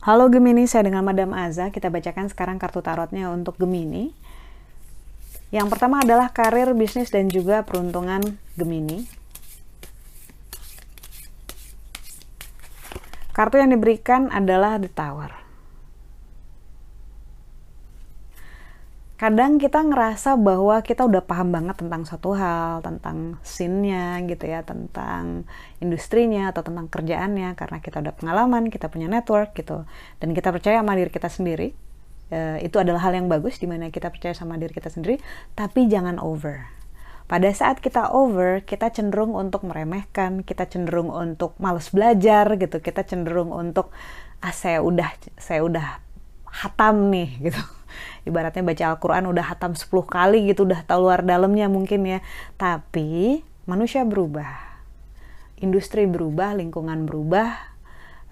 Halo Gemini, saya dengan Madam Aza. Kita bacakan sekarang kartu tarotnya untuk Gemini. Yang pertama adalah karir, bisnis, dan juga peruntungan Gemini. Kartu yang diberikan adalah The Tower. Kadang kita ngerasa bahwa kita udah paham banget tentang suatu hal, tentang scene-nya gitu ya, tentang industrinya atau tentang kerjaannya karena kita udah pengalaman, kita punya network gitu. Dan kita percaya sama diri kita sendiri. E, itu adalah hal yang bagus di mana kita percaya sama diri kita sendiri, tapi jangan over. Pada saat kita over, kita cenderung untuk meremehkan, kita cenderung untuk males belajar gitu, kita cenderung untuk ah saya udah saya udah hatam nih gitu ibaratnya baca Al-Quran udah hatam 10 kali gitu, udah tahu luar dalamnya mungkin ya. Tapi manusia berubah, industri berubah, lingkungan berubah,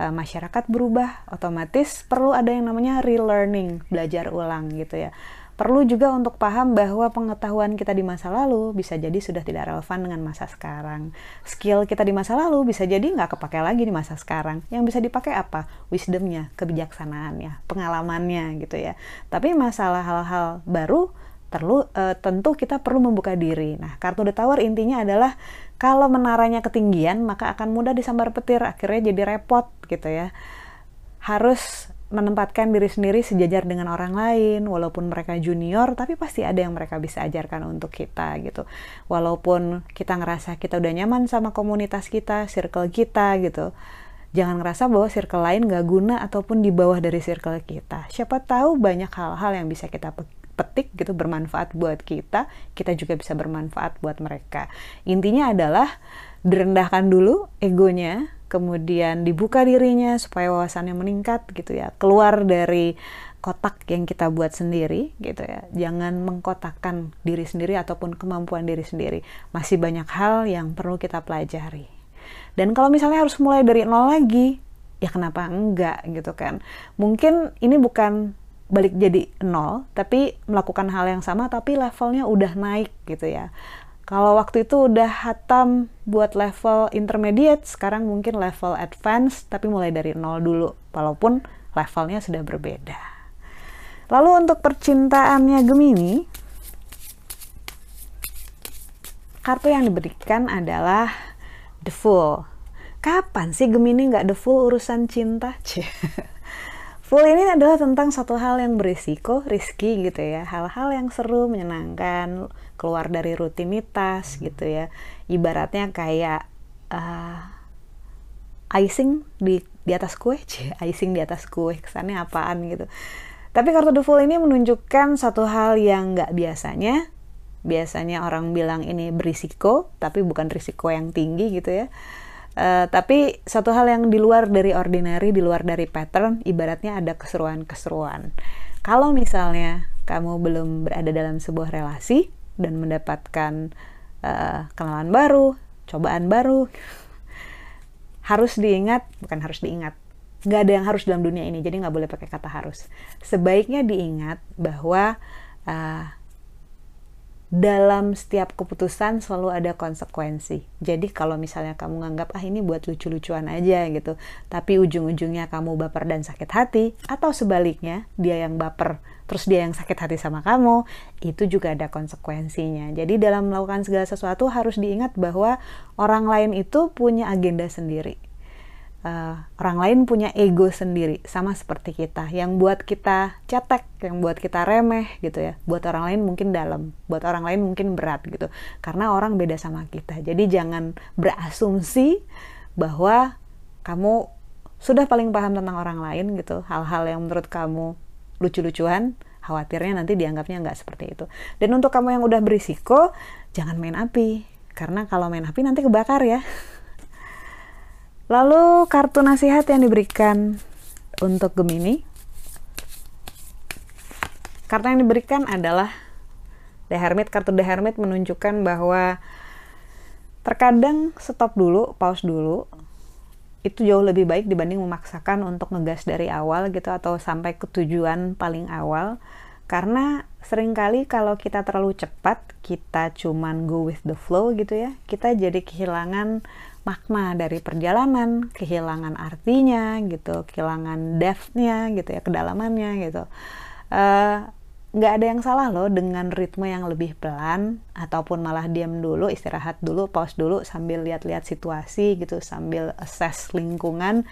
eh, masyarakat berubah, otomatis perlu ada yang namanya relearning, belajar ulang gitu ya. Perlu juga untuk paham bahwa pengetahuan kita di masa lalu bisa jadi sudah tidak relevan dengan masa sekarang. Skill kita di masa lalu bisa jadi nggak kepake lagi di masa sekarang. Yang bisa dipakai apa? Wisdomnya, kebijaksanaannya, pengalamannya gitu ya. Tapi masalah hal-hal baru perlu uh, tentu kita perlu membuka diri. Nah, kartu The Tower intinya adalah kalau menaranya ketinggian maka akan mudah disambar petir, akhirnya jadi repot gitu ya. Harus menempatkan diri sendiri sejajar dengan orang lain walaupun mereka junior tapi pasti ada yang mereka bisa ajarkan untuk kita gitu. Walaupun kita ngerasa kita udah nyaman sama komunitas kita circle kita gitu. Jangan ngerasa bahwa circle lain gak guna ataupun di bawah dari circle kita. Siapa tahu banyak hal-hal yang bisa kita petik gitu bermanfaat buat kita kita juga bisa bermanfaat buat mereka. Intinya adalah direndahkan dulu egonya kemudian dibuka dirinya supaya wawasannya meningkat gitu ya. Keluar dari kotak yang kita buat sendiri gitu ya. Jangan mengkotakkan diri sendiri ataupun kemampuan diri sendiri. Masih banyak hal yang perlu kita pelajari. Dan kalau misalnya harus mulai dari nol lagi ya kenapa enggak gitu kan? Mungkin ini bukan balik jadi nol tapi melakukan hal yang sama tapi levelnya udah naik gitu ya kalau waktu itu udah hatam buat level intermediate, sekarang mungkin level advance, tapi mulai dari nol dulu, walaupun levelnya sudah berbeda. Lalu untuk percintaannya Gemini, kartu yang diberikan adalah The Fool. Kapan sih Gemini nggak The Fool urusan cinta? Full ini adalah tentang satu hal yang berisiko, risky gitu ya. Hal-hal yang seru, menyenangkan, keluar dari rutinitas gitu ya. Ibaratnya kayak uh, icing di di atas kue, cie, icing di atas kue. Kesannya apaan gitu. Tapi kartu The Fool ini menunjukkan satu hal yang nggak biasanya. Biasanya orang bilang ini berisiko, tapi bukan risiko yang tinggi gitu ya Uh, tapi satu hal yang di luar dari ordinary, di luar dari pattern, ibaratnya ada keseruan-keseruan. Kalau misalnya kamu belum berada dalam sebuah relasi dan mendapatkan uh, kenalan baru, cobaan baru, harus diingat, bukan harus diingat, nggak ada yang harus dalam dunia ini, jadi nggak boleh pakai kata harus. Sebaiknya diingat bahwa uh, dalam setiap keputusan selalu ada konsekuensi. Jadi kalau misalnya kamu nganggap ah ini buat lucu-lucuan aja gitu, tapi ujung-ujungnya kamu baper dan sakit hati, atau sebaliknya dia yang baper terus dia yang sakit hati sama kamu, itu juga ada konsekuensinya. Jadi dalam melakukan segala sesuatu harus diingat bahwa orang lain itu punya agenda sendiri uh, orang lain punya ego sendiri sama seperti kita. Yang buat kita cetek yang buat kita remeh gitu ya. Buat orang lain mungkin dalam buat orang lain mungkin berat gitu. Karena orang beda sama kita. Jadi jangan berasumsi bahwa kamu sudah paling paham tentang orang lain gitu. Hal-hal yang menurut kamu lucu-lucuan khawatirnya nanti dianggapnya nggak seperti itu. Dan untuk kamu yang udah berisiko jangan main api. Karena kalau main api nanti kebakar ya Lalu kartu nasihat yang diberikan untuk Gemini. Kartu yang diberikan adalah The Hermit. Kartu The Hermit menunjukkan bahwa terkadang stop dulu, pause dulu. Itu jauh lebih baik dibanding memaksakan untuk ngegas dari awal gitu atau sampai ke tujuan paling awal. Karena sering kali kalau kita terlalu cepat, kita cuman go with the flow gitu ya, kita jadi kehilangan makna dari perjalanan, kehilangan artinya gitu, kehilangan depth-nya gitu ya, kedalamannya gitu. Uh, nggak ada yang salah loh dengan ritme yang lebih pelan ataupun malah diam dulu istirahat dulu pause dulu sambil lihat-lihat situasi gitu sambil assess lingkungan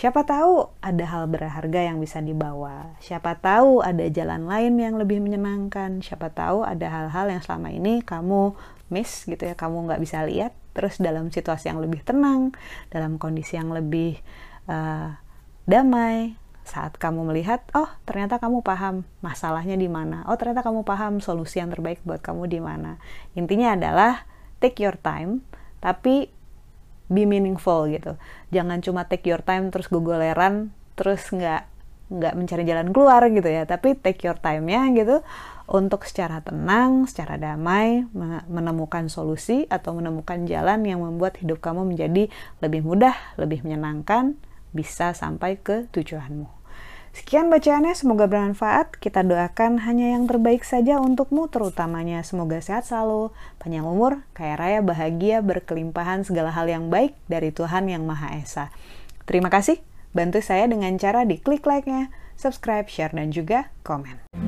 siapa tahu ada hal berharga yang bisa dibawa siapa tahu ada jalan lain yang lebih menyenangkan siapa tahu ada hal-hal yang selama ini kamu miss gitu ya kamu nggak bisa lihat terus dalam situasi yang lebih tenang dalam kondisi yang lebih uh, damai saat kamu melihat, oh ternyata kamu paham masalahnya di mana. Oh ternyata kamu paham solusi yang terbaik buat kamu di mana. Intinya adalah take your time, tapi be meaningful gitu. Jangan cuma take your time terus gogoleran, terus nggak nggak mencari jalan keluar gitu ya. Tapi take your time-nya gitu untuk secara tenang, secara damai menemukan solusi atau menemukan jalan yang membuat hidup kamu menjadi lebih mudah, lebih menyenangkan, bisa sampai ke tujuanmu. Sekian bacaannya, semoga bermanfaat. Kita doakan hanya yang terbaik saja untukmu, terutamanya semoga sehat selalu, panjang umur, kaya raya, bahagia, berkelimpahan segala hal yang baik dari Tuhan Yang Maha Esa. Terima kasih, bantu saya dengan cara di klik like-nya, subscribe, share, dan juga komen.